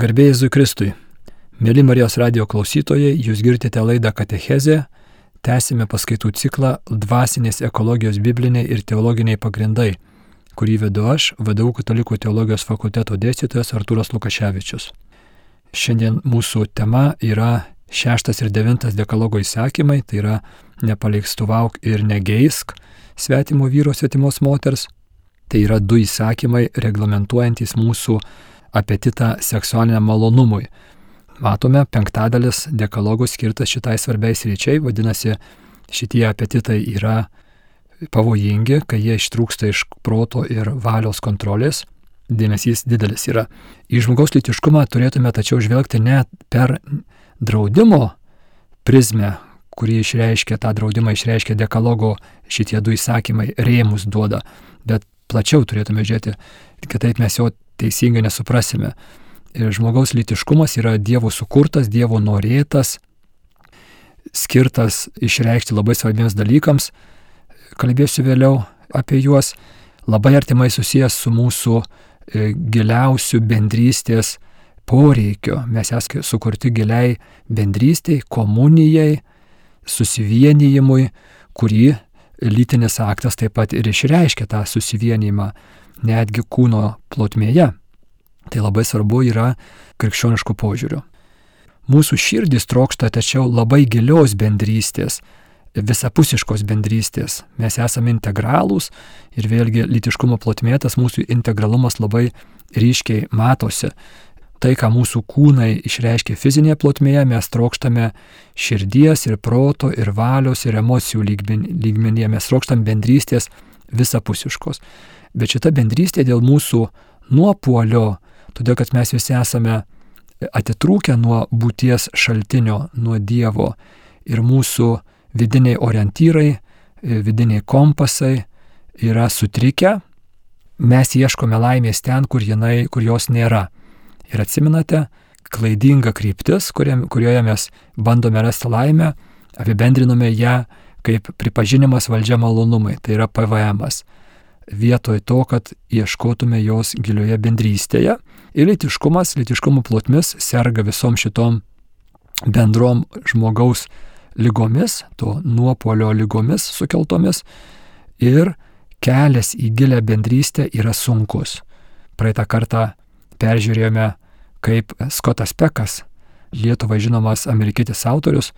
Garbėjai Jėzui Kristui. Mėly Marijos radio klausytojai, jūs girdite laidą Katechezė. Tęsime paskaitų ciklą Dvasinės ekologijos bibliniai ir teologiniai pagrindai, kurį vedu aš, VDU Katalikų teologijos fakulteto dėstytojas Artūras Lukaševičius. Šiandien mūsų tema yra šeštas ir devintas dekalogo įsakymai, tai yra nepaleikstuvauk ir negeisk svetimo vyro svetimos moters. Tai yra du įsakymai reglamentuojantis mūsų apetitą seksualiniam malonumui. Matome, penktadalis dekalogų skirtas šitai svarbiai sričiai, vadinasi, šitie apetitai yra pavojingi, kai jie ištrūksta iš proto ir valios kontrolės. Dėmesys didelis yra. Į žmogaus litiškumą turėtume tačiau žvelgti ne per draudimo prizmę, kurį išreiškia, tą draudimą išreiškia dekalogo šitie du įsakymai, rėmus duoda, bet plačiau turėtume žiūrėti, kitaip mes jo teisingai nesuprasime. Ir žmogaus litiškumas yra Dievo sukurtas, Dievo norėtas, skirtas išreikšti labai svarbiems dalykams. Kalbėsiu vėliau apie juos. Labai artimai susijęs su mūsų e, giliausių bendrystės poreikio. Mes esame sukurti giliai bendrystėj, komunijai, susivienijimui, kurį lytinis aktas taip pat ir išreiškia tą susivienimą netgi kūno plotmėje. Tai labai svarbu yra krikščioniškų požiūrių. Mūsų širdis trokšta tačiau labai gilios bendrystės, visapusiškos bendrystės. Mes esame integralūs ir vėlgi litiškumo plotmėtas mūsų integralumas labai ryškiai matosi. Tai, ką mūsų kūnai išreiškia fizinėje plotmėje, mes trokštame širdies ir proto ir valios ir emocijų lygmenyje. Mes trokštam bendrystės visapusiškos. Bet šita bendrystė dėl mūsų nuopuolio, todėl kad mes visi esame atitrūkę nuo būties šaltinio, nuo Dievo ir mūsų vidiniai orientyrai, vidiniai kompasai yra sutrikę, mes ieškome laimės ten, kur, jinai, kur jos nėra. Ir atsiminate, klaidinga kryptis, kurioje mes bandome rasti laimę, apibendrinome ją kaip pripažinimas valdžia malonumai, tai yra PVM. -as vietoj to, kad ieškotume jos gilioje bendrystėje. Ir litiškumas, litiškumo plotmis serga visom šitom bendrom žmogaus lygomis, to nuopolio lygomis sukeltomis. Ir kelias į gilę bendrystę yra sunkus. Praeitą kartą peržiūrėjome, kaip Skotas Pekas, Lietuvai žinomas amerikietis autorius,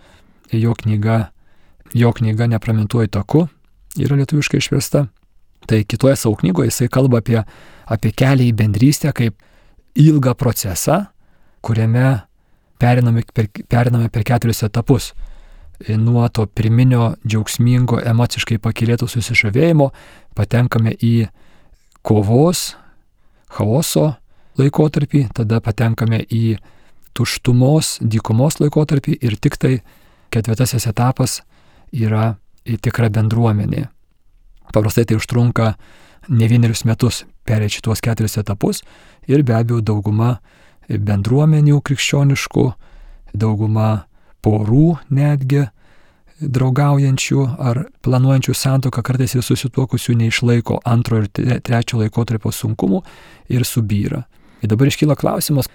jo knyga, jo knyga Nepramintuoju taku yra lietuviškai išversta Tai kitoje savo knygoje jisai kalba apie, apie kelią į bendrystę kaip ilgą procesą, kuriame periname per, periname per keturis etapus. Nuo to pirminio džiaugsmingo emociškai pakilėto susižavėjimo patenkame į kovos, chaoso laikotarpį, tada patenkame į tuštumos, dykumos laikotarpį ir tik tai ketvirtasis etapas yra tikra bendruomenė. Paprastai tai užtrunka ne vienerius metus perėti šituos keturis etapus ir be abejo dauguma bendruomenių krikščioniškų, dauguma porų netgi draugaujančių ar planuojančių santoką kartais ir susituokusių neišlaiko antro ir trečio laikotarpio sunkumų ir subyra. Ir dabar iškyla klausimas,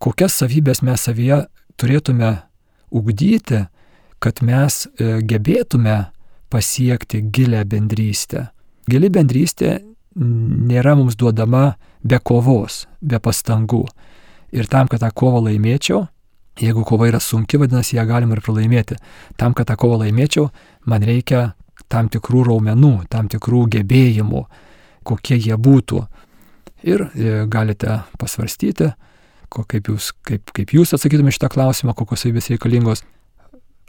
kokias savybės mes savyje turėtume ugdyti, kad mes e, gebėtume pasiekti gilę bendrystę. Gili bendrystė nėra mums duodama be kovos, be pastangų. Ir tam, kad tą kovą laimėčiau, jeigu kova yra sunki, vadinasi, ją galima ir pralaimėti. Tam, kad tą kovą laimėčiau, man reikia tam tikrų raumenų, tam tikrų gebėjimų, kokie jie būtų. Ir e, galite pasvarstyti, kaip, jūs, kaip, kaip jūs atsakytumėte šitą klausimą, kokios savybės reikalingos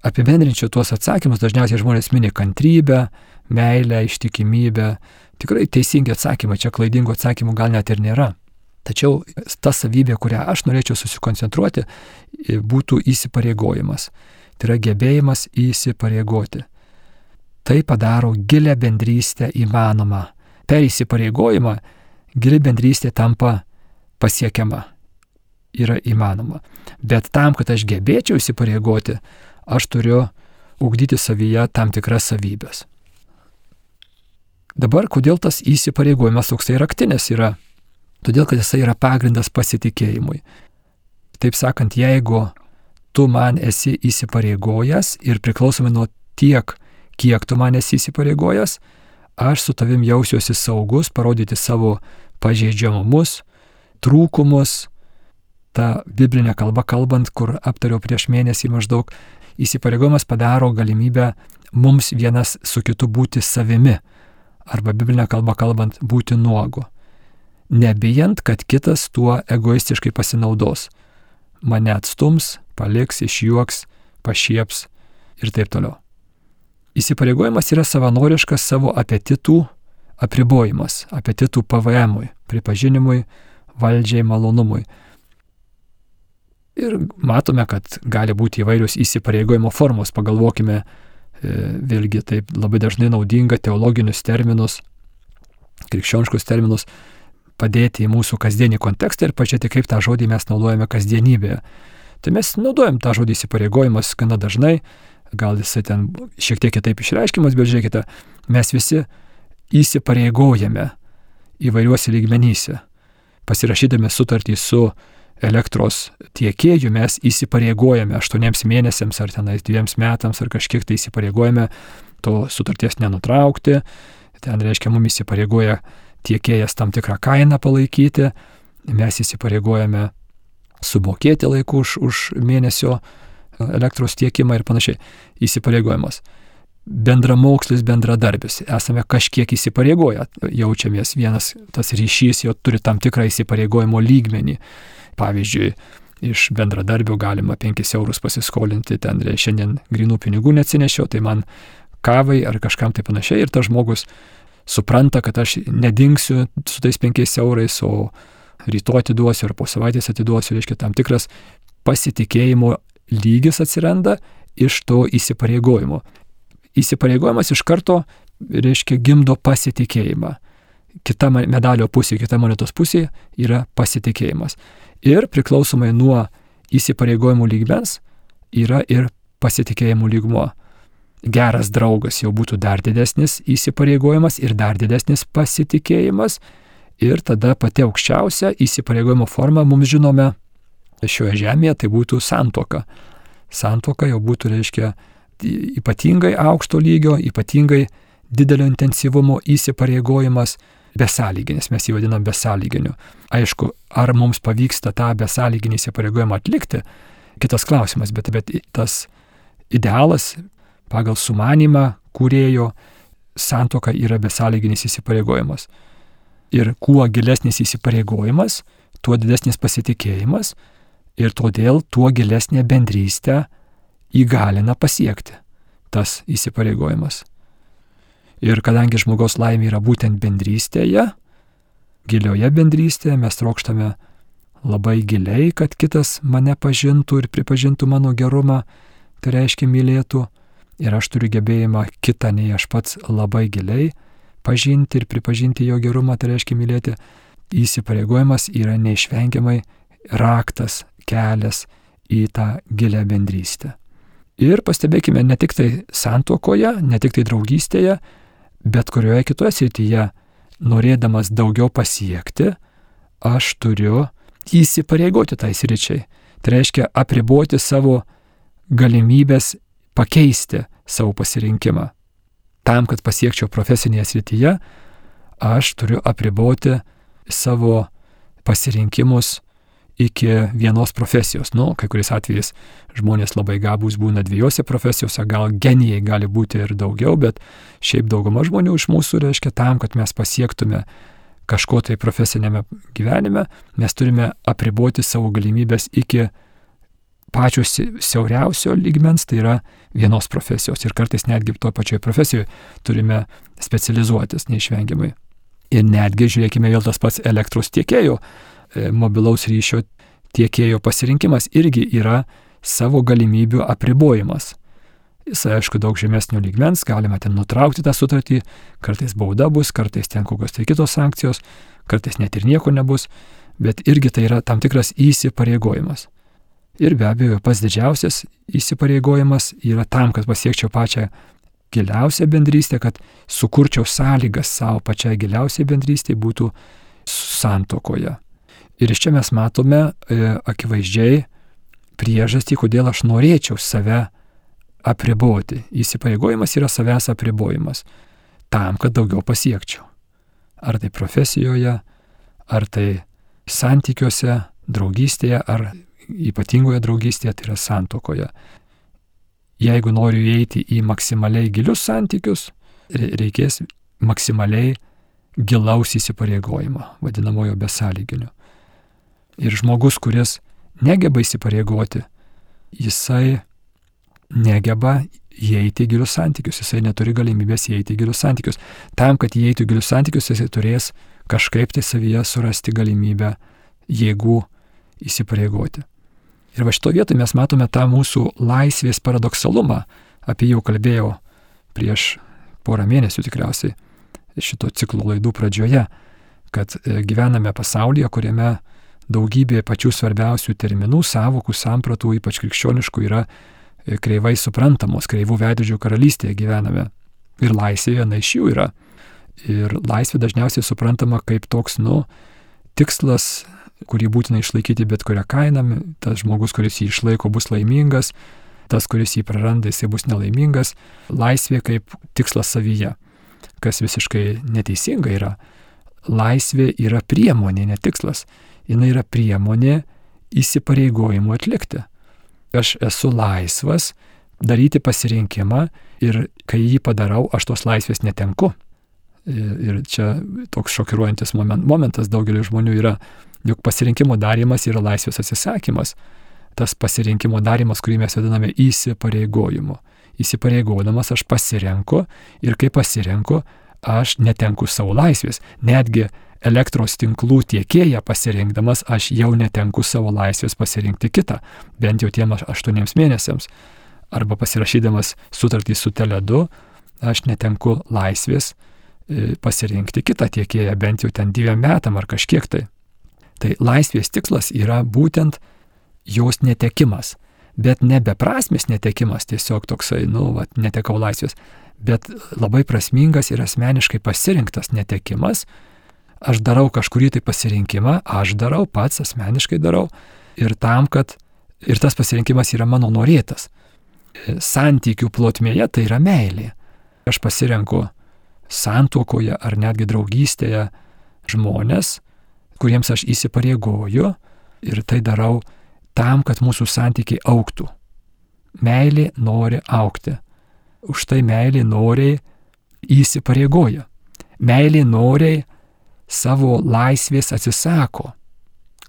apibendrinčiau tuos atsakymus, dažniausiai žmonės mini kantrybę, meilę, ištikimybę. Tikrai teisingi atsakymai, čia klaidingų atsakymų gal net ir nėra. Tačiau ta savybė, kurią aš norėčiau susikoncentruoti, būtų įsipareigojimas. Tai yra gebėjimas įsipareigoti. Tai padaro gilę bendrystę įmanomą. Per įsipareigojimą gili bendrystė tampa pasiekiama. Yra įmanoma. Bet tam, kad aš gebėčiau įsipareigoti, aš turiu ugdyti savyje tam tikras savybės. Dabar kodėl tas įsipareigojimas toksai raktinės yra? Todėl, kad jisai yra pagrindas pasitikėjimui. Taip sakant, jeigu tu man esi įsipareigojęs ir priklausomai nuo tiek, kiek tu man esi įsipareigojęs, aš su tavim jausiuosi saugus parodyti savo pažeidžiamumus, trūkumus, ta biblinė kalba kalbant, kur aptariau prieš mėnesį maždaug, įsipareigojimas padaro galimybę mums vienas su kitu būti savimi, arba biblinė kalba kalbant būti nuogu, nebijant, kad kitas tuo egoistiškai pasinaudos. Mane atstums, paliks, išjuoks, pašieps ir taip toliau. Įsipareigojimas yra savanoriškas savo apetitų apribojimas, apetitų PVM-ui, pripažinimui, valdžiai, malonumui. Ir matome, kad gali būti įvairios įsipareigojimo formos. Pagalvokime, e, vėlgi taip labai dažnai naudinga teologinius terminus, krikščioniškus terminus padėti į mūsų kasdienį kontekstą ir pažiūrėti, kaip tą žodį mes naudojame kasdienybėje. Tai mes naudojam tą žodį įsipareigojimas gana dažnai, gal jisai ten šiek tiek kitaip išreiškimas, bet žiūrėkite, mes visi įsipareigojame įvairiuose lygmenyse. Pasirašydami sutartį su elektros tiekėjų mes įsipareigojame aštuoniems mėnesiams ar tenais dviems metams ar kažkiek tai įsipareigojame to sutarties nenutraukti. Ten reiškia, mums įsipareigoja tiekėjas tam tikrą kainą palaikyti, mes įsipareigojame sumokėti laiku už, už mėnesio elektros tiekimą ir panašiai. Įsipareigojimas bendramokslis, bendradarbis. Esame kažkiek įsipareigoję, jaučiamės vienas tas ryšys, jo turi tam tikrą įsipareigojimo lygmenį. Pavyzdžiui, iš bendradarbio galima 5 eurus pasiskolinti, ten šiandien grinų pinigų neatsinešiau, tai man kavai ar kažkam tai panašiai ir tas žmogus supranta, kad aš nedingsiu su tais 5 eurais, o rytoj atiduosiu ar po savaitės atiduosiu, reiškia tam tikras pasitikėjimo lygis atsiranda iš to įsipareigojimo įsipareigojimas iš karto, reiškia, gimdo pasitikėjimą. Kita medalio pusė, kita monetos pusė yra pasitikėjimas. Ir priklausomai nuo įsipareigojimų lygmens yra ir pasitikėjimų lygmuo. Geras draugas jau būtų dar didesnis įsipareigojimas ir dar didesnis pasitikėjimas. Ir tada pati aukščiausia įsipareigojimo forma mums žinome šioje žemėje tai būtų santoka. Santoka jau būtų, reiškia, ypatingai aukšto lygio, ypatingai didelio intensyvumo įsipareigojimas besąlyginis, mes jį vadinam besąlyginiu. Aišku, ar mums pavyksta tą besąlyginį įsipareigojimą atlikti, kitas klausimas, bet, bet tas idealas pagal sumanimą kūrėjo santoka yra besąlyginis įsipareigojimas. Ir kuo gilesnis įsipareigojimas, tuo didesnis pasitikėjimas ir todėl tuo gilesnė bendrystė įgalina pasiekti tas įsipareigojimas. Ir kadangi žmogaus laimė yra būtent bendrystėje, gilioje bendrystėje mes trokštame labai giliai, kad kitas mane pažintų ir pripažintų mano gerumą, tai reiškia mylėtų. Ir aš turiu gebėjimą kitą nei aš pats labai giliai pažinti ir pripažinti jo gerumą, tai reiškia mylėti. Įsipareigojimas yra neišvengiamai raktas, kelias į tą gilę bendrystę. Ir pastebėkime ne tik tai santuokoje, ne tik tai draugystėje, bet kurioje kitoje srityje, norėdamas daugiau pasiekti, aš turiu įsipareigoti tai sričiai. Tai reiškia apriboti savo galimybės pakeisti savo pasirinkimą. Tam, kad pasiekčiau profesinėje srityje, aš turiu apriboti savo pasirinkimus iki vienos profesijos. Nu, kai kuriais atvejais žmonės labai gabūs būna dviejose profesijose, gal genijai gali būti ir daugiau, bet šiaip dauguma žmonių iš mūsų reiškia tam, kad mes pasiektume kažko tai profesinėme gyvenime, mes turime apriboti savo galimybės iki pačio siauriausio lygmens, tai yra vienos profesijos. Ir kartais netgi to pačioje profesijoje turime specializuotis neišvengiamai. Ir netgi, žiūrėkime, vėl tas pats elektros tiekėjo mobilaus ryšio tiekėjo pasirinkimas irgi yra savo galimybių apribojimas. Jis, aišku, daug žemesnio lygmens, galima ten nutraukti tą sutartį, kartais bauda bus, kartais ten kokios tai kitos sankcijos, kartais net ir nieko nebus, bet irgi tai yra tam tikras įsipareigojimas. Ir be abejo, pas didžiausias įsipareigojimas yra tam, kad pasiekčiau pačią giliausią bendrystę, kad sukurčiau sąlygas savo pačiai giliausiai bendrystėje būtų santokoje. Ir iš čia mes matome e, akivaizdžiai priežastį, kodėl aš norėčiau save apriboti. Įsipareigojimas yra savęs apribojimas tam, kad daugiau pasiekčiau. Ar tai profesijoje, ar tai santykiuose, draugystėje, ar ypatingoje draugystėje, tai yra santokoje. Jeigu noriu įeiti į maksimaliai gilius santykius, reikės maksimaliai gilaus įsipareigojimo, vadinamojo besąlyginio. Ir žmogus, kuris negeba įsipareigoti, jisai negeba įeiti į gilius santykius, jisai neturi galimybės įeiti į gilius santykius. Tam, kad įeitų į gilius santykius, jisai turės kažkaip tai savyje surasti galimybę jėgų įsipareigoti. Ir va šito vietoje mes matome tą mūsų laisvės paradoksalumą, apie jį jau kalbėjau prieš porą mėnesių tikriausiai šito ciklo laidų pradžioje, kad e, gyvename pasaulyje, kuriame daugybė pačių svarbiausių terminų, savokų, sampratų, ypač krikščioniškų, yra e, kreivai suprantamos, kreivų veidrodžių karalystėje gyvename. Ir laisvė viena iš jų yra. Ir laisvė dažniausiai suprantama kaip toks, nu, tikslas, kurį būtina išlaikyti bet kurią kainą, tas žmogus, kuris jį išlaiko, bus laimingas, tas, kuris jį praranda, jisai bus nelaimingas. Laisvė kaip tikslas savyje kas visiškai neteisinga yra. Laisvė yra priemonė, ne tikslas. Jis yra priemonė įsipareigojimu atlikti. Aš esu laisvas daryti pasirinkimą ir kai jį padarau, aš tos laisvės netenku. Ir čia toks šokiruojantis momentas daugeliu žmonių yra, juk pasirinkimo darimas yra laisvės atsisakymas. Tas pasirinkimo darimas, kurį mes vadiname įsipareigojimu įsipareigodamas aš pasirenku ir kai pasirenku, aš netenku savo laisvės. Netgi elektros tinklų tiekėją pasirinkdamas aš jau netenku savo laisvės pasirinkti kitą, bent jau tiem aštuoniems mėnesiams. Arba pasirašydamas sutartį su Teledu, aš netenku laisvės e, pasirinkti kitą tiekėją, bent jau ten dviem metam ar kažkiek tai. Tai laisvės tikslas yra būtent jos netekimas bet ne beprasmis netekimas, tiesiog toksai, nu, va, netekau laisvės, bet labai prasmingas ir asmeniškai pasirinktas netekimas. Aš darau kažkurį tai pasirinkimą, aš darau, pats asmeniškai darau ir tam, kad ir tas pasirinkimas yra mano norėtas. Santykių plotmėje tai yra meilė. Aš pasirenku santuokoje ar netgi draugystėje žmonės, kuriems aš įsipareigoju ir tai darau tam, kad mūsų santykiai auktų. Meilė nori aukti. Už tai meilė noriai įsipareigoja. Meilė noriai savo laisvės atsisako.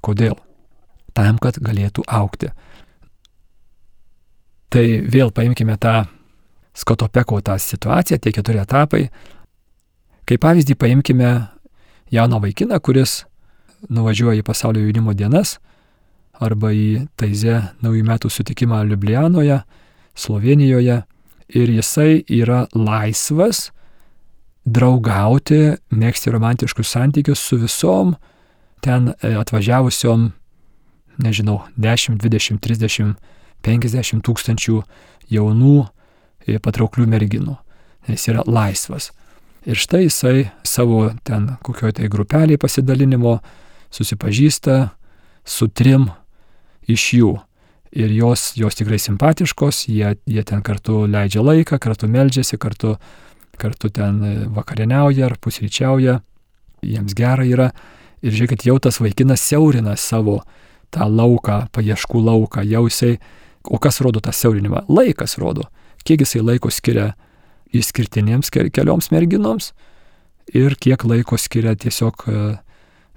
Kodėl? Tam, kad galėtų aukti. Tai vėl paimkime tą Skotopeko tą situaciją, tie keturi etapai. Kaip pavyzdį paimkime jauną vaikiną, kuris nuvažiuoja į pasaulio jaunimo dienas arba į Taize naujų metų sutikimą Liublianoje, Slovenijoje ir jisai yra laisvas draugauti, mėgsti romantiškus santykius su visom ten e, atvažiavusiom, nežinau, 10, 20, 30, 50 tūkstančių jaunų e, patrauklių merginų. Jis yra laisvas. Ir štai jisai savo ten kokioje tai grupelėje pasidalinimo susipažįsta su trim iš jų. Ir jos, jos tikrai simpatiškos, jie, jie ten kartu leidžia laiką, kartu meldžiasi, kartu, kartu ten e, vakarieniauja ar pusryčiauja, jiems gera yra. Ir žiūrėkit, jau tas vaikinas siaurina savo tą lauką, paieškų lauką, jau jisai, o kas rodo tą siaurinimą? Laikas rodo, kiek jisai laiko skiria išskirtinėms kelioms merginoms ir kiek laiko skiria tiesiog e,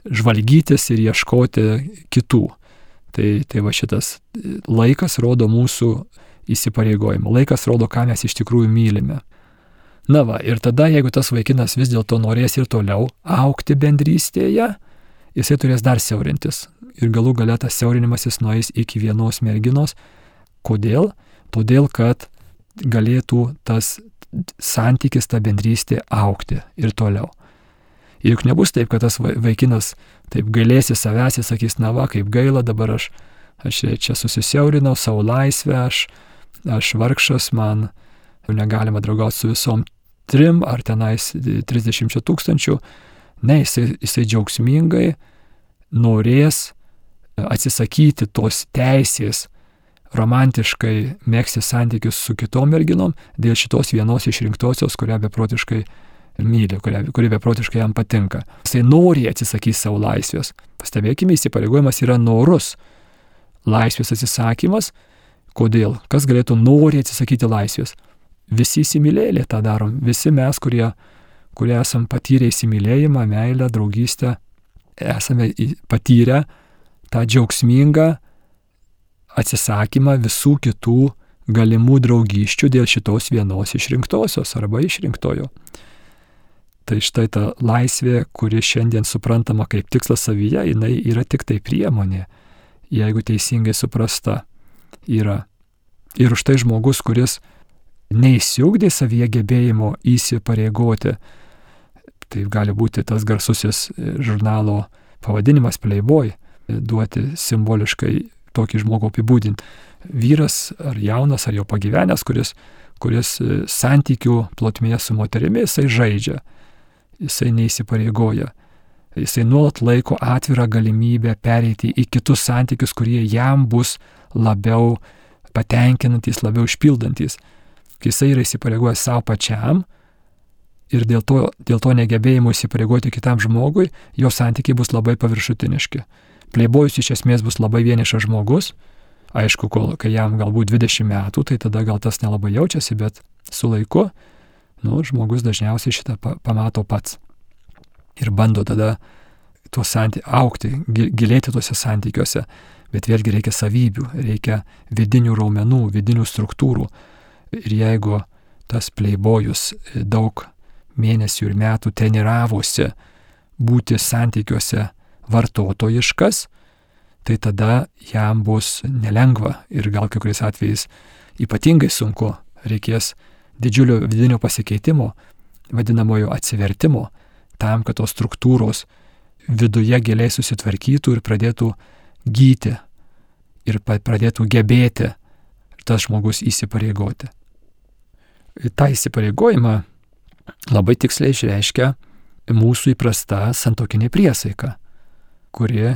žvalgytis ir ieškoti kitų. Tai, tai va šitas laikas rodo mūsų įsipareigojimą, laikas rodo, ką mes iš tikrųjų mylime. Na va, ir tada, jeigu tas vaikinas vis dėlto norės ir toliau aukti bendrystėje, jisai turės dar siaurintis. Ir galų galę tas siaurinimasis nueis iki vienos merginos. Kodėl? Todėl, kad galėtų tas santykis, ta bendrystė aukti ir toliau. Juk nebus taip, kad tas vaikinas taip gailėsi savęs ir sakys, na va, kaip gaila dabar aš, aš čia susisiaurinau savo laisvę, aš, aš vargšas, man negalima draugauti su visom trim ar tenais 30 tūkstančių. Ne, jisai, jisai džiaugsmingai norės atsisakyti tos teisės romantiškai mėgsti santykius su kitom merginom dėl šitos vienos išrinktosios, kurią beprotiškai myli, kuri, kuri beprotiškai jam patinka. Jisai nori atsisakyti savo laisvės. Pastebėkime, įsipareigojimas yra norus. Laisvės atsisakymas. Kodėl? Kas galėtų nori atsisakyti laisvės? Visi įsimylėlė tą darom. Visi mes, kurie, kurie esam patyrę įsimylėjimą, meilę, draugystę, esame patyrę tą džiaugsmingą atsisakymą visų kitų galimų draugyščių dėl šitos vienos išrinktosios arba išrinktojo. Tai štai ta laisvė, kuri šiandien suprantama kaip tikslas savyje, jinai yra tik tai priemonė, jeigu teisingai suprasta yra. Ir už tai žmogus, kuris neįsiugdė savyje gebėjimo įsipareigoti, tai gali būti tas garsusis žurnalo pavadinimas Playboy, duoti simboliškai tokį žmogų apibūdinti. Vyras ar jaunas, ar jau pagyvenęs, kuris, kuris santykių plotmėje su moterimi, jisai žaidžia, jisai neįsipareigoja. Jisai nuolat laiko atvirą galimybę pereiti į kitus santykius, kurie jam bus labiau patenkinantis, labiau išpildantis. Kai jisai yra įsipareigojęs savo pačiam ir dėl to, dėl to negebėjimo įsipareigoti kitam žmogui, jo santykiai bus labai paviršutiniški. Pleibojus iš esmės bus labai vienišas žmogus, aišku, kol, kai jam galbūt 20 metų, tai tada gal tas nelabai jaučiasi, bet su laiku, nu, žmogus dažniausiai šitą pamato pats. Ir bando tada tuos santy aukti, gilėti tuose santykiuose. Bet vėlgi reikia savybių, reikia vidinių raumenų, vidinių struktūrų. Ir jeigu tas pleibojus daug mėnesių ir metų treniravosi būti santykiuose vartotojiškas, tai tada jam bus nelengva ir gal kai kuriais atvejais ypatingai sunku, reikės didžiulio vidinio pasikeitimo, vadinamojo atsivertimo, tam, kad tos struktūros viduje giliai susitvarkytų ir pradėtų gyti ir pradėtų gebėti tas žmogus įsipareigoti. Ta įsipareigojimą labai tiksliai išreiškia mūsų įprasta santokinė priesaika kuri,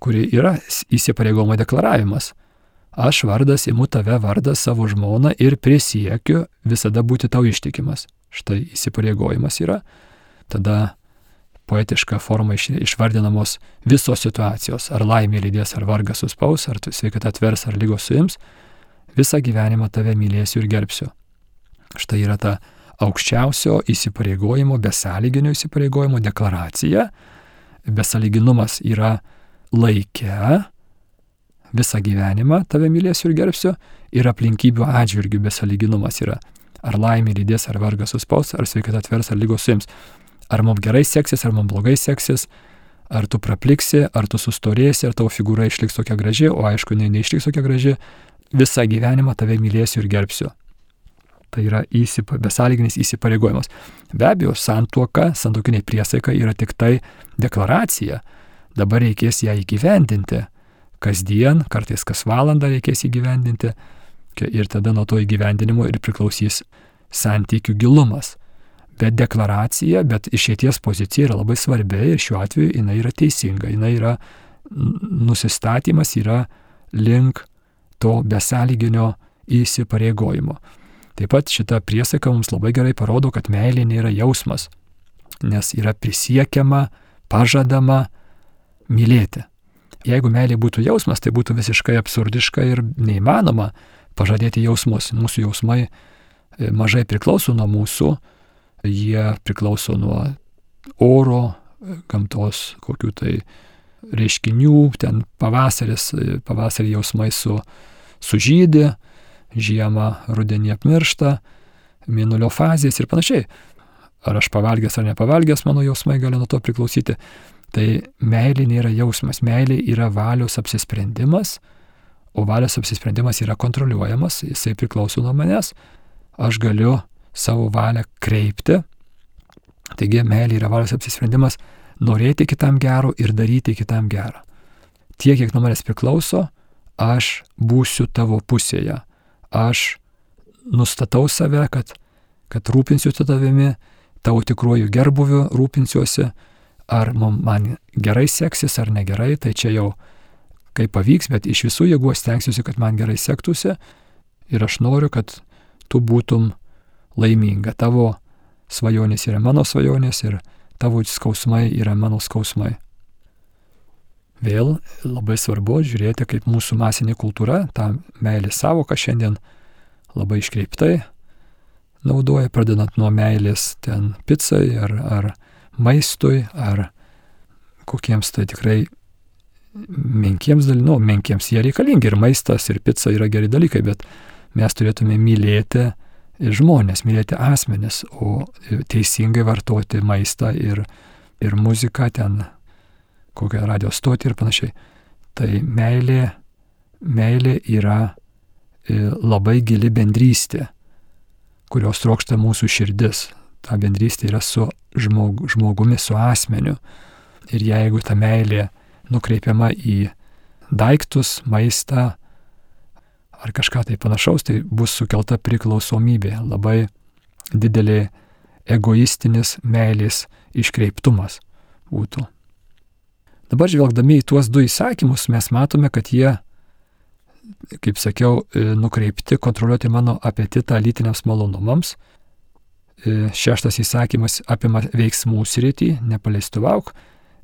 kuri yra įsipareigomo deklaravimas. Aš vardas imu tave vardą savo žmoną ir prisiekiu visada būti tau ištikimas. Štai įsipareigojimas yra. Tada poetiška forma iš, išvardinamos visos situacijos. Ar laimė lydės, ar vargas suspaus, ar sveikata atvers, ar lygos suims. Visą gyvenimą tave mylėsiu ir gerbsiu. Štai yra ta aukščiausio įsipareigojimo, besąlyginio įsipareigojimo deklaracija, besaliginumas yra laike, visą gyvenimą tave mylėsiu ir gerbsiu, ir aplinkybių atžvilgių besaliginumas yra. Ar laimė lydės, ar vargas suspaus, ar sveikata atvers, ar lygos suims. Ar mums gerai seksis, ar mums blogai seksis, ar tu prapliksi, ar tu sustorėsi, ar tavo figūra išliks tokia graži, o aišku, ne, neišliks tokia graži, visą gyvenimą tave mylėsiu ir gerbsiu. Tai yra įsipa, besąlyginis įsipareigojimas. Be abejo, santuoka, santuokinė priesaika yra tik tai deklaracija. Dabar reikės ją įgyvendinti. Kasdien, kartais kas valandą reikės įgyvendinti. Ir tada nuo to įgyvendinimo ir priklausys santykių gilumas. Bet deklaracija, bet išėties pozicija yra labai svarbi ir šiuo atveju jinai yra teisinga. Jinai yra nusistatymas yra link to besąlyginio įsipareigojimo. Taip pat šita priesaika mums labai gerai parodo, kad meilė nėra jausmas, nes yra prisiekiama, pažadama mylėti. Jeigu meilė būtų jausmas, tai būtų visiškai absurdiška ir neįmanoma pažadėti jausmus. Mūsų jausmai e, mažai priklauso nuo mūsų, jie priklauso nuo oro, e, gamtos kokių tai reiškinių, ten pavasaris, e, pavasarį jausmai su, sužydė, žiemą, rudenį apmiršta, mėnulio fazės ir panašiai. Ar aš pavalgęs ar nepavalgęs, mano jausmai gali nuo to priklausyti. Tai meilė nėra jausmas, meilė yra valios apsisprendimas, o valios apsisprendimas yra kontroliuojamas, jisai priklauso nuo manęs, aš galiu savo valią kreipti. Taigi meilė yra valios apsisprendimas norėti kitam gero ir daryti kitam gerą. Tiek, kiek nuo manęs priklauso, aš būsiu tavo pusėje aš nustatau save, kad, kad rūpinsiuosi tavimi, tavo tikruoju gerbuviu rūpinsiuosi, ar man gerai seksis ar negerai, tai čia jau kaip pavyks, bet iš visų jėgų aš stengsiuosi, kad man gerai sektųsi ir aš noriu, kad tu būtum laiminga. Tavo svajonės yra mano svajonės ir tavo skausmai yra mano skausmai. Vėl labai svarbu žiūrėti, kaip mūsų masinė kultūra tą meilės savoką šiandien labai iškreiptai naudoja, pradedant nuo meilės ten pizzai ar, ar maistui, ar kokiems tai tikrai menkiems dalykams, nu, menkiems jie reikalingi ir maistas, ir pizza yra geri dalykai, bet mes turėtume mylėti žmonės, mylėti asmenis, o teisingai vartoti maistą ir, ir muziką ten, kokią radio stotį ir panašiai. Tai meilė, meilė yra e, labai gili bendrystė, kurios trokšta mūsų širdis. Ta bendrystė yra su žmog, žmogumi, su asmeniu. Ir jeigu ta meilė nukreipiama į daiktus, maistą, ar kažką tai panašaus, tai bus sukelta priklausomybė, labai didelė egoistinis meilės iškreiptumas būtų. Dabar žvelgdami į tuos du įsakymus mes matome, kad jie, kaip sakiau, nukreipti kontroliuoti mano apetitą lytiniams malonumams. E, šeštas įsakymas apima veiksmų sritį, nepaleistuvau.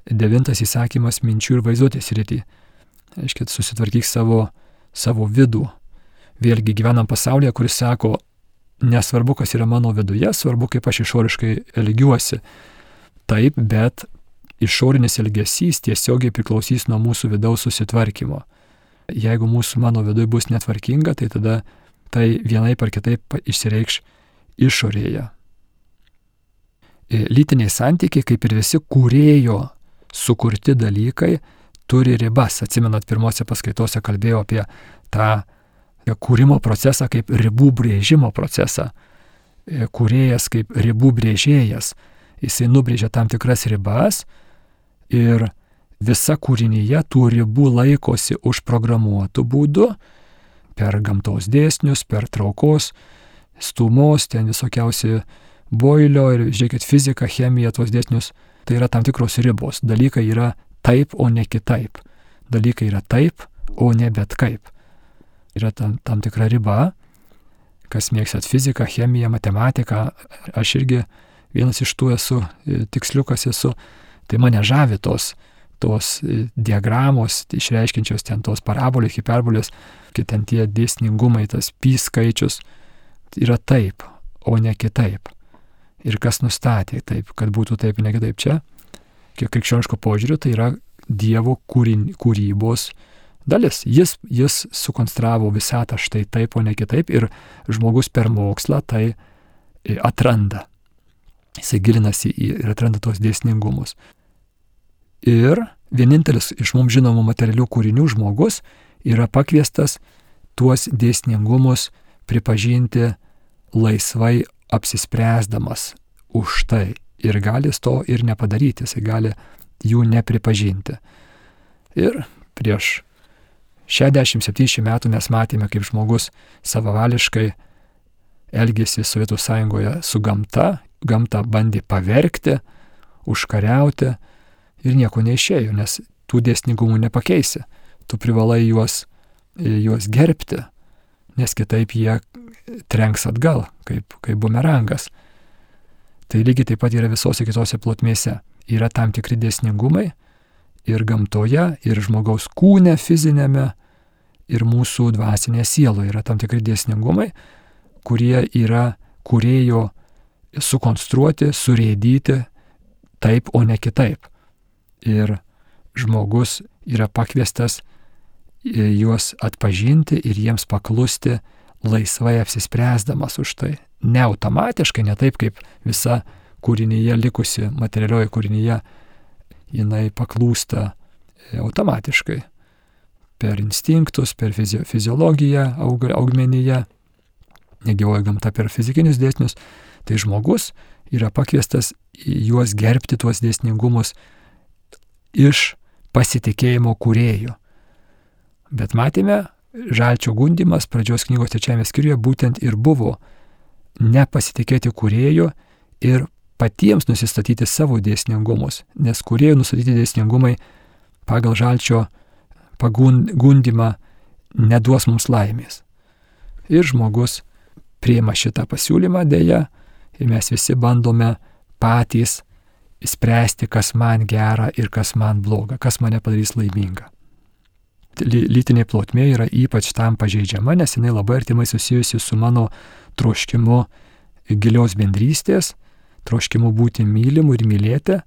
Devintas įsakymas minčių ir vaizduotės sritį. Aiškiai, susitvarkyk savo, savo vidų, vėlgi gyvenam pasaulyje, kuris sako, nesvarbu, kas yra mano viduje, svarbu, kaip aš išoriškai elgiuosi. Taip, bet išorinis elgesys tiesiogiai priklausys nuo mūsų vidaus susitvarkymo. Jeigu mūsų mano viduje bus netvarkinga, tai tada tai vienai par kitaip išsireikš išorėje. E, lytiniai santykiai, kaip ir visi kūrėjo sukurti dalykai, turi ribas. Atsimenat, pirmose paskaitose kalbėjau apie tą kūrimo procesą kaip ribų brėžimo procesą. E, kūrėjas kaip ribų brėžėjas. Jisai nubrėžia tam tikras ribas ir visa kūrinyje tų ribų laikosi užprogramuotų būdų per gamtos dėsnius, per traukos, stumos, ten visokiausi boilio ir, žiūrėkit, fizika, chemija, tuos dėsnius. Tai yra tam tikros ribos. Dalykai yra taip, o ne kitaip. Dalykai yra taip, o ne bet kaip yra tam, tam tikra riba, kas mėgstat fiziką, chemiją, matematiką, aš irgi vienas iš tų esu, e, tiksliukas esu, tai mane žavi tos, tos e, diagramos, išreiškinčios ten tos parabolės, hiperbolės, kai ten tie dėsningumai, tas pi skaičius, yra taip, o ne kitaip. Ir kas nustatė taip, kad būtų taip, ne kitaip čia, krikščioniško požiūriu, tai yra Dievo kūrin, kūrybos dalis. Jis, jis sukonstravo visatą štai taip, o ne kitaip ir žmogus per mokslą tai e, atranda. Jisai gilinasi ir atranda tos dėsningumus. Ir vienintelis iš mums žinomų materialių kūrinių žmogus yra pakviestas tuos dėsningumus pripažinti laisvai apsispręsdamas už tai. Ir gali to ir nepadaryti, jisai gali jų nepripažinti. Ir prieš 60-70 metų mes matėme, kaip žmogus savavališkai elgėsi Sovietų sąjungoje su gamta, gamtą bandė pavergti, užkariauti ir nieko neišėjo, nes tų dėsningumų nepakeisi. Tu privalai juos, juos gerbti, nes kitaip jie trenks atgal, kaip, kaip bumerangas. Tai lygiai taip pat yra visose kitose plotmėse. Yra tam tikri dėsningumai, ir gamtoje, ir žmogaus kūne fizinėme, ir mūsų dvasinėje sieloje yra tam tikri dėsningumai, kurie yra kurėjo sukonstruoti, surėdyti taip, o ne kitaip. Ir žmogus yra pakviestas juos atpažinti ir jiems paklusti laisvai apsispręsdamas už tai. Ne automatiškai, ne taip kaip visa kūrinyje likusi materialioji kūrinyje jinai paklūsta e, automatiškai. Per instinktus, per fizi fiziologiją aug augmenyje, negyvoji gamta per fizikinius dėsnius, tai žmogus yra pakviestas juos gerbti tuos dėsningumus iš pasitikėjimo kūrėjų. Bet matėme, žalčio gundimas pradžios knygos trečiame skyriuje būtent ir buvo nepasitikėti kūrėjų ir patiems nusistatyti savo dėsningumus, nes kuriejų nustatyti dėsningumai pagal žalčio pagundimą neduos mums laimės. Ir žmogus priima šitą pasiūlymą dėja ir mes visi bandome patys spręsti, kas man gera ir kas man bloga, kas mane padarys laimingą. Lytinė plotmė yra ypač tam pažeidžiama, nes jinai labai artimai susijusi su mano troškimu gilios bendrystės, troškimu būti mylimu ir mylėti,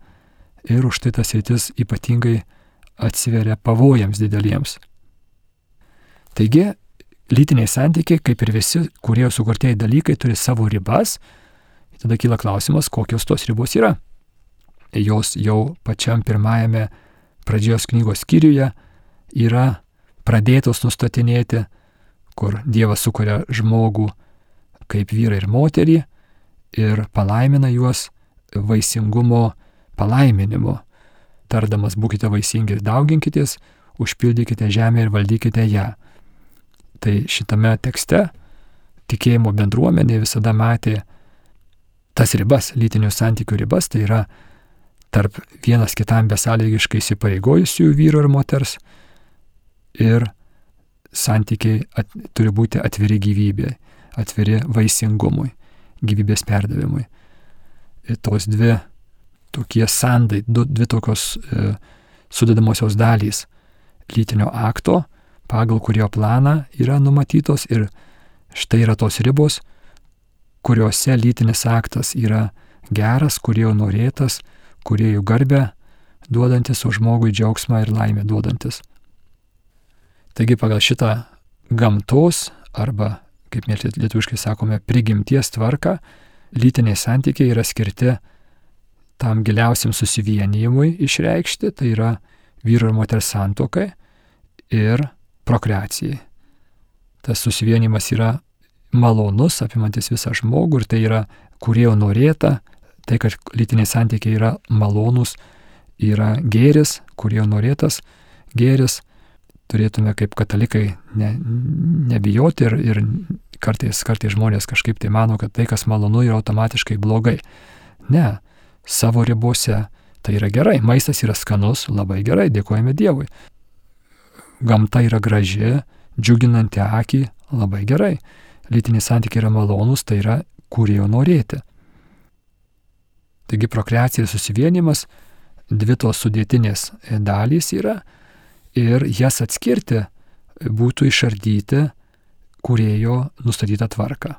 ir už tai tas rytis ypatingai atsiveria pavojams dideliems. Taigi, lytiniai santykiai, kaip ir visi kurie sukurtieji dalykai, turi savo ribas. Tada kyla klausimas, kokios tos ribos yra. Jos jau pačiam pirmajame pradžios knygos skyriuje yra pradėtos nustatinėti, kur Dievas sukuria žmogų kaip vyrą ir moterį ir palaimina juos vaisingumo palaiminimu, tardamas būkite vaisingi ir dauginkitės, užpildykite žemę ir valdykite ją. Tai šitame tekste tikėjimo bendruomenė visada matė tas ribas, lytinių santykių ribas, tai yra tarp vienas kitam besąlygiškai įsipareigojusių vyro ir moters ir santykiai at, turi būti atviri gyvybė, atviri vaisingumui, gyvybės perdavimui. Ir tos dvi tokie sandai, du, dvi tokios e, sudedamosios dalys lytinio akto, pagal kurio planą yra numatytos ir štai yra tos ribos, kuriuose lytinis aktas yra geras, kurio norėtas, kurio garbę duodantis, o žmogui džiaugsmą ir laimę duodantis. Taigi pagal šitą gamtos arba, kaip mes lietuviškai sakome, prigimties tvarką, lytiniai santykiai yra skirti tam giliausiam susivienijimui išreikšti, tai yra vyro ir moters santokai ir prokreacijai. Tas susivienimas yra malonus, apimantis visą žmogų ir tai yra kurėjo norėta, tai kad lytiniai santykiai yra malonus, yra gėris, kurėjo norėtas gėris, turėtume kaip katalikai ne, nebijoti ir, ir kartais, kartais žmonės kažkaip tai mano, kad tai, kas malonu, yra automatiškai blogai. Ne, savo ribose. Tai yra gerai, maistas yra skanus, labai gerai, dėkojame Dievui. Gamta yra graži, džiuginanti akį, labai gerai. Lytiniai santykiai yra malonūs, tai yra kurėjo norėti. Taigi prokreacija ir susivienimas dvi tos sudėtinės dalys yra ir jas atskirti būtų išardyti kurėjo nustatytą tvarką.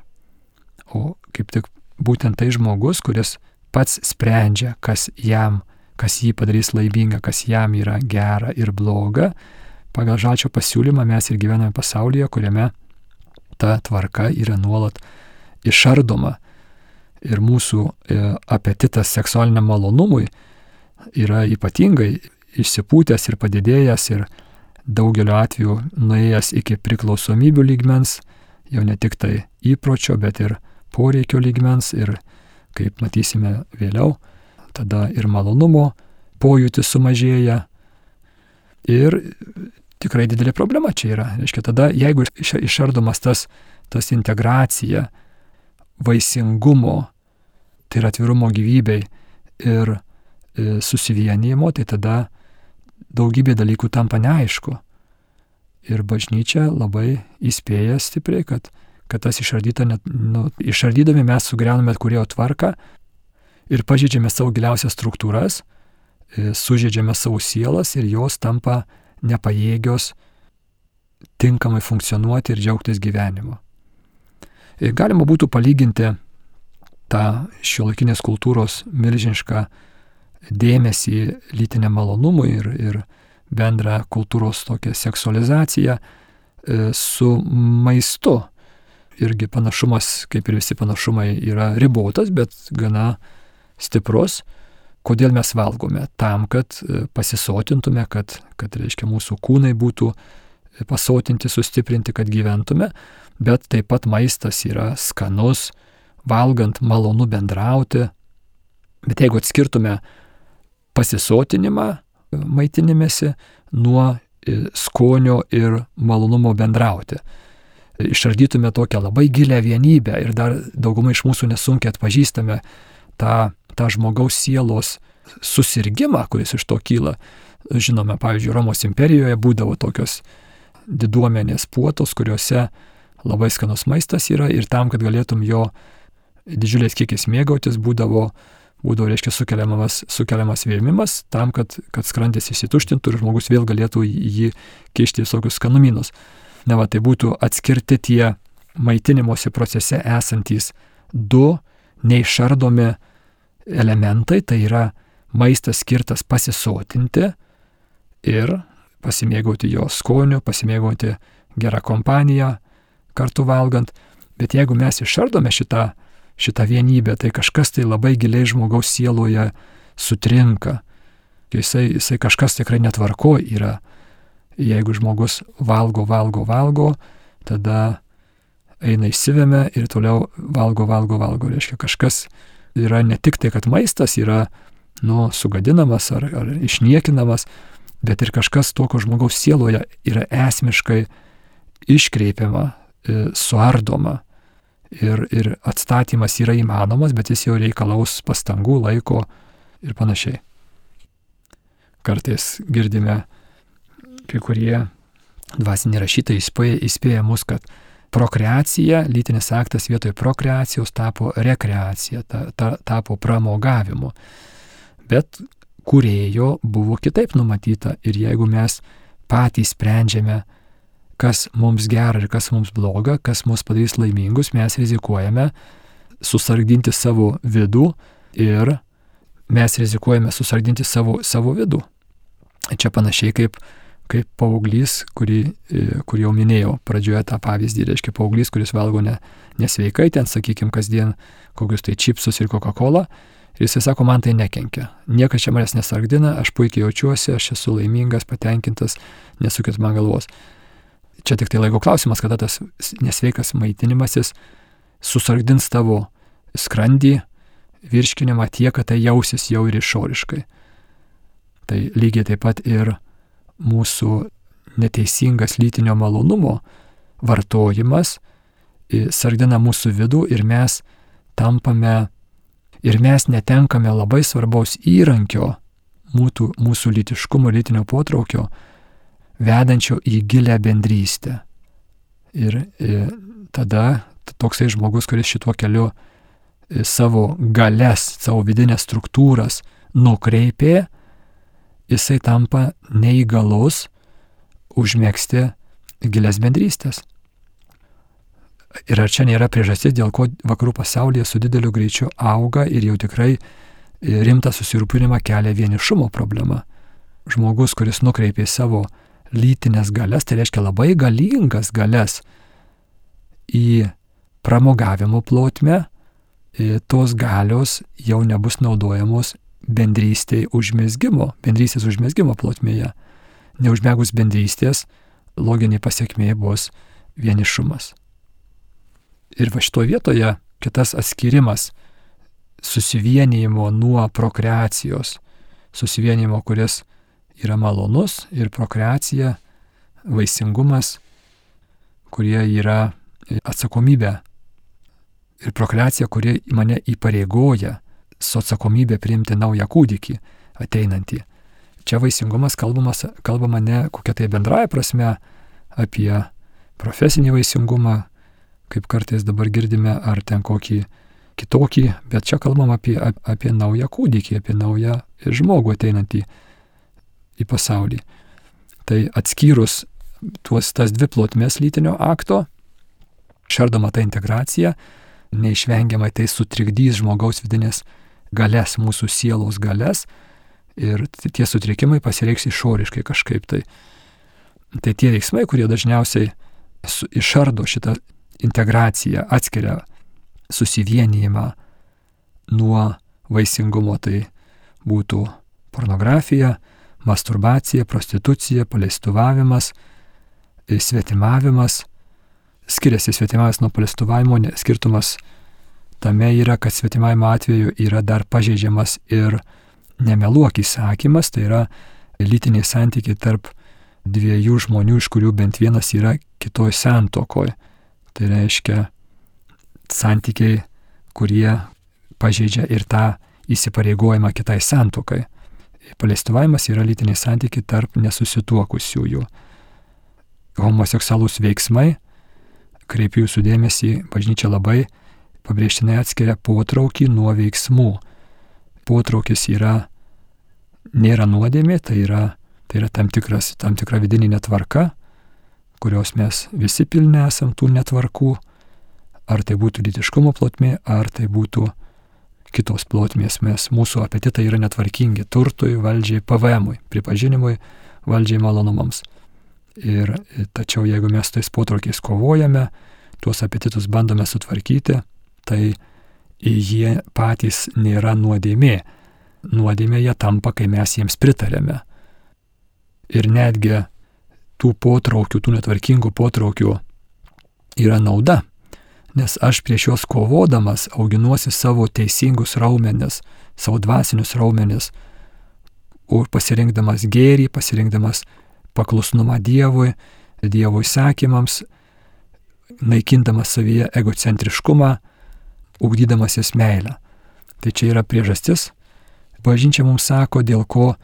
O kaip tik būtent tai žmogus, kuris pats sprendžia, kas jam, kas jį padarys laimingą, kas jam yra gera ir bloga. Pagal žalčio pasiūlymą mes ir gyvename pasaulyje, kuriame ta tvarka yra nuolat išardoma. Ir mūsų e, apetitas seksualiniam malonumui yra ypatingai išsipūtęs ir padidėjęs ir daugeliu atveju nuėjęs iki priklausomybių lygmens, jau ne tik tai įpročio, bet ir poreikio lygmens ir kaip matysime vėliau, tada ir malonumo pojūtis sumažėja. Ir tikrai didelė problema čia yra. Reiškia, tada jeigu išardomas tas, tas integracija, vaisingumo, tai yra atvirumo gyvybei ir e, susivienijimo, tai tada daugybė dalykų tampa neaišku. Ir bažnyčia labai įspėja stipriai, kad kad tas išardyta, net, nu, išardydami mes sugriauname kurėjo tvarką ir pažydžiame savo giliausias struktūras, e, sužydžiame savo sielas ir jos tampa nepajėgios tinkamai funkcionuoti ir džiaugtis gyvenimu. Ir e, galima būtų palyginti tą šiuolaikinės kultūros milžinišką dėmesį lytiniam malonumui ir, ir bendrą kultūros tokią seksualizaciją e, su maistu irgi panašumas, kaip ir visi panašumai, yra ribotas, bet gana stiprus. Kodėl mes valgome? Tam, kad e, pasisotintume, kad, kad reiškia, mūsų kūnai būtų pasotinti, sustiprinti, kad gyventume, bet taip pat maistas yra skanus, valgant malonu bendrauti. Bet jeigu atskirtume pasisotinimą e, maitinimėsi nuo skonio ir malonumo bendrauti, išardytume tokią labai gilę vienybę ir dar dauguma iš mūsų nesunkiai atpažįstame tą, tą žmogaus sielos susirgymą, kuris iš to kyla. Žinome, pavyzdžiui, Romos imperijoje būdavo tokios diduomenės puotos, kuriuose labai skanus maistas yra ir tam, kad galėtum jo didžiulės kiekis mėgautis, būdavo, būdavo reiškia, sukeliamas, sukeliamas vėmimas tam, kad, kad skrandis įsituštintų ir žmogus vėl galėtų jį kišti visokius skanumynus. Na, va, tai būtų atskirti tie maitinimosi procese esantys du neišardomi elementai, tai yra maistas skirtas pasisotinti ir pasimėgauti jo skoniu, pasimėgauti gerą kompaniją kartu valgant. Bet jeigu mes išardome šitą, šitą vienybę, tai kažkas tai labai giliai žmogaus sieloje sutrinka. Jisai, jisai kažkas tikrai netvarko yra. Jeigu žmogus valgo, valgo, valgo, tada eina įsivėmę ir toliau valgo, valgo, valgo. Reiškia, kažkas yra ne tik tai, kad maistas yra, nu, sugadinamas ar, ar išniekinamas, bet ir kažkas tokio žmogaus sieloje yra esmiškai iškreipiama, e, suardoma. Ir, ir atstatymas yra įmanomas, bet jis jau reikalaus pastangų, laiko ir panašiai. Kartais girdime, kai kurie dvasiniai rašytojai įspėja, įspėja mus, kad prokreacija, lytinis aktas vietoj prokreacijos tapo rekreacija, ta, ta, tapo pramogavimu. Bet kurėjo buvo kitaip numatyta ir jeigu mes patys sprendžiame, kas mums gera ir kas mums bloga, kas mus padarys laimingus, mes rizikuojame susargdinti savo vidų ir mes rizikuojame susargdinti savo, savo vidų. Čia panašiai kaip, kaip paauglys, kurį, e, kurį jau minėjau pradžioje tą pavyzdį, reiškia paauglys, kuris valgo ne, nesveikai, ten, sakykime, kasdien kokius tai čipsus ir Coca-Cola, Ir jisai sako, man tai nekenkia. Niekas čia manęs nesargdina, aš puikiai jaučiuosi, aš esu laimingas, patenkintas, nesukit man galvos. Čia tik tai laiko klausimas, kada tas nesveikas maitinimasis susargdins tavo skrandį, virškinimą tiek, kad tai jausis jau ir išoriškai. Tai lygiai taip pat ir mūsų neteisingas lytinio malonumo vartojimas sargdina mūsų vidų ir mes tampame ir mes netenkame labai svarbaus įrankio mūsų, mūsų lytiškumo, lytinio potraukio, vedančio į gilę bendrystę. Ir, e, tada toksai žmogus, kuris šituo keliu e, savo galės, savo vidinės struktūras nukreipė, jisai tampa neįgalus užmėgsti gilias bendrystės. Ir ar čia nėra priežastis, dėl ko vakarų pasaulyje su dideliu greičiu auga ir jau tikrai rimtą susirūpinimą kelia vienišumo problema. Žmogus, kuris nukreipė savo lytinės galės, tai reiškia labai galingas galės į pramogavimo plotmę, tos galios jau nebus naudojamos bendrystėje užmėsgymo, bendrystės užmėsgymo plotmėje. Neužmėgus bendrystės, loginė pasiekmė bus vienišumas. Ir va šitoje vietoje kitas atskirimas susivienijimo nuo prokreacijos, susivienijimo, kuris yra malonus ir prokreacija, vaisingumas, kurie yra atsakomybė. Ir prokreacija, kuri mane įpareigoja su atsakomybė priimti naują kūdikį ateinantį. Čia vaisingumas kalbamas, kalbama ne kokia tai bendraja prasme apie profesinį vaisingumą, kaip kartais dabar girdime, ar ten kokį kitokį, bet čia kalbam apie, apie naują kūdikį, apie naują žmogų ateinantį į pasaulį. Tai atskyrus tuos tas dvi plotmės lytinio akto, šardoma ta integracija, neišvengiamai tai sutrikdys žmogaus vidinės galės, mūsų sielos galės ir tie sutrikimai pasireiks išoriškai kažkaip tai. Tai tie veiksmai, kurie dažniausiai išardo šitą integracija atskiria susivienijimą nuo vaisingumo, tai būtų pornografija, masturbacija, prostitucija, paleistuvavimas, svetimavimas. Skiriasi svetimavimas nuo paleistuvavimo, skirtumas tame yra, kad svetimavimo atveju yra dar pažeidžiamas ir nemeluok įsakymas, tai yra lytiniai santykiai tarp dviejų žmonių, iš kurių bent vienas yra kitoj santokoje. Tai reiškia santykiai, kurie pažeidžia ir tą įsipareigojimą kitai santokai. Paleistuvavimas yra lytiniai santykiai tarp nesusituokusiųjų. Homoseksualūs veiksmai, kreipiu jūsų dėmesį, bažnyčia labai pabrėžtinai atskiria potraukį nuo veiksmų. Potraukis yra, nėra nuodėmė, tai yra, tai yra tam, tikras, tam tikra vidinė netvarka, kurios mes visi pilni esam tų netvarkų, ar tai būtų ditiškumo plotmė, ar tai būtų kitos plotmės. Mes, mūsų apetitai yra netvarkingi turtui, valdžiai, pavemui, pripažinimui, valdžiai malonumams. Ir tačiau jeigu mes tais potraukiais kovojame, tuos apetitus bandome sutvarkyti, tai jie patys nėra nuodėmė. Nuodėmė jie tampa, kai mes jiems pritarėme. Ir netgi tų potraukių, tų netvarkingų potraukių yra nauda nes aš prieš juos kovodamas auginuosi savo teisingus raumenis, savo dvasinius raumenis, pasirinkdamas gėrį, pasirinkdamas paklusnumą Dievui, Dievo įsakymams, naikindamas savyje egocentriškumą, ugdydamasis meilę. Tai čia yra priežastis. Bažnyčia mums sako, dėl ko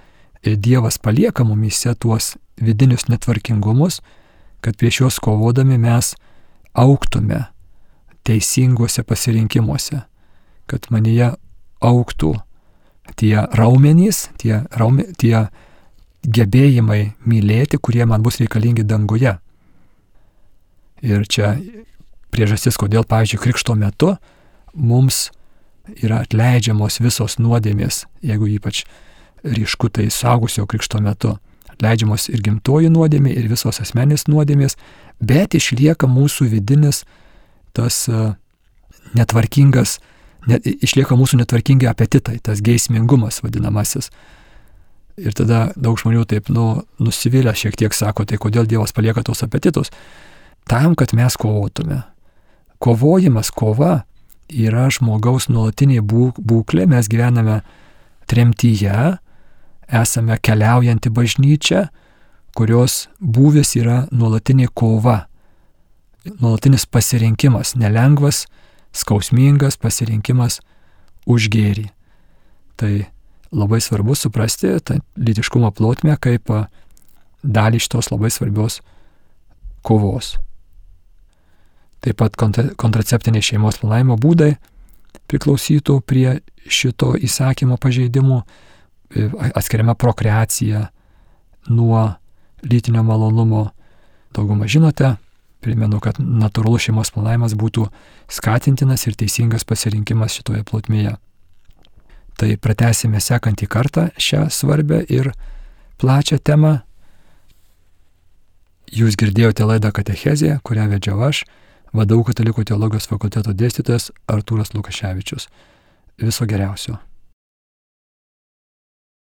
Dievas palieka mumise tuos vidinius netvarkingumus, kad prieš juos kovodami mes auktume teisinguose pasirinkimuose, kad manyje auktų tie raumenys, tie, raume, tie gebėjimai mylėti, kurie man bus reikalingi danguje. Ir čia priežastis, kodėl, pavyzdžiui, krikšto metu mums yra atleidžiamos visos nuodėmės, jeigu ypač ryšku tai saugusio krikšto metu. Atleidžiamos ir gimtoji nuodėmė, ir visos asmenės nuodėmės, bet išlieka mūsų vidinis tas e, netvarkingas, net, išlieka mūsų netvarkingi apetitai, tas geismingumas vadinamasis. Ir tada daug žmonių taip nu, nusivylę šiek tiek sako, tai kodėl Dievas palieka tos apetitus? Tam, kad mes kovotume. Kovojimas, kova yra žmogaus nuolatinė būklė, mes gyvename tremtyje, esame keliaujanti bažnyčia, kurios būvis yra nuolatinė kova nuolatinis pasirinkimas, nelengvas, skausmingas pasirinkimas už gėrį. Tai labai svarbu suprasti tą lytiškumo plotmę kaip dalį šitos labai svarbios kovos. Taip pat kontraceptiniai šeimos planavimo būdai priklausytų prie šito įsakymo pažeidimų, atskiriama prokreacija nuo lytinio malonumo. Daugumą žinote, Primenu, kad natūralus šeimos planavimas būtų skatintinas ir teisingas pasirinkimas šitoje plotmėje. Tai pratęsime sekantį kartą šią svarbę ir plačią temą. Jūs girdėjote laidą Katechezė, kurią vedžiau aš, vadovau Katalikų teologijos fakulteto dėstytojas Artūras Lukaševičius. Viso geriausio.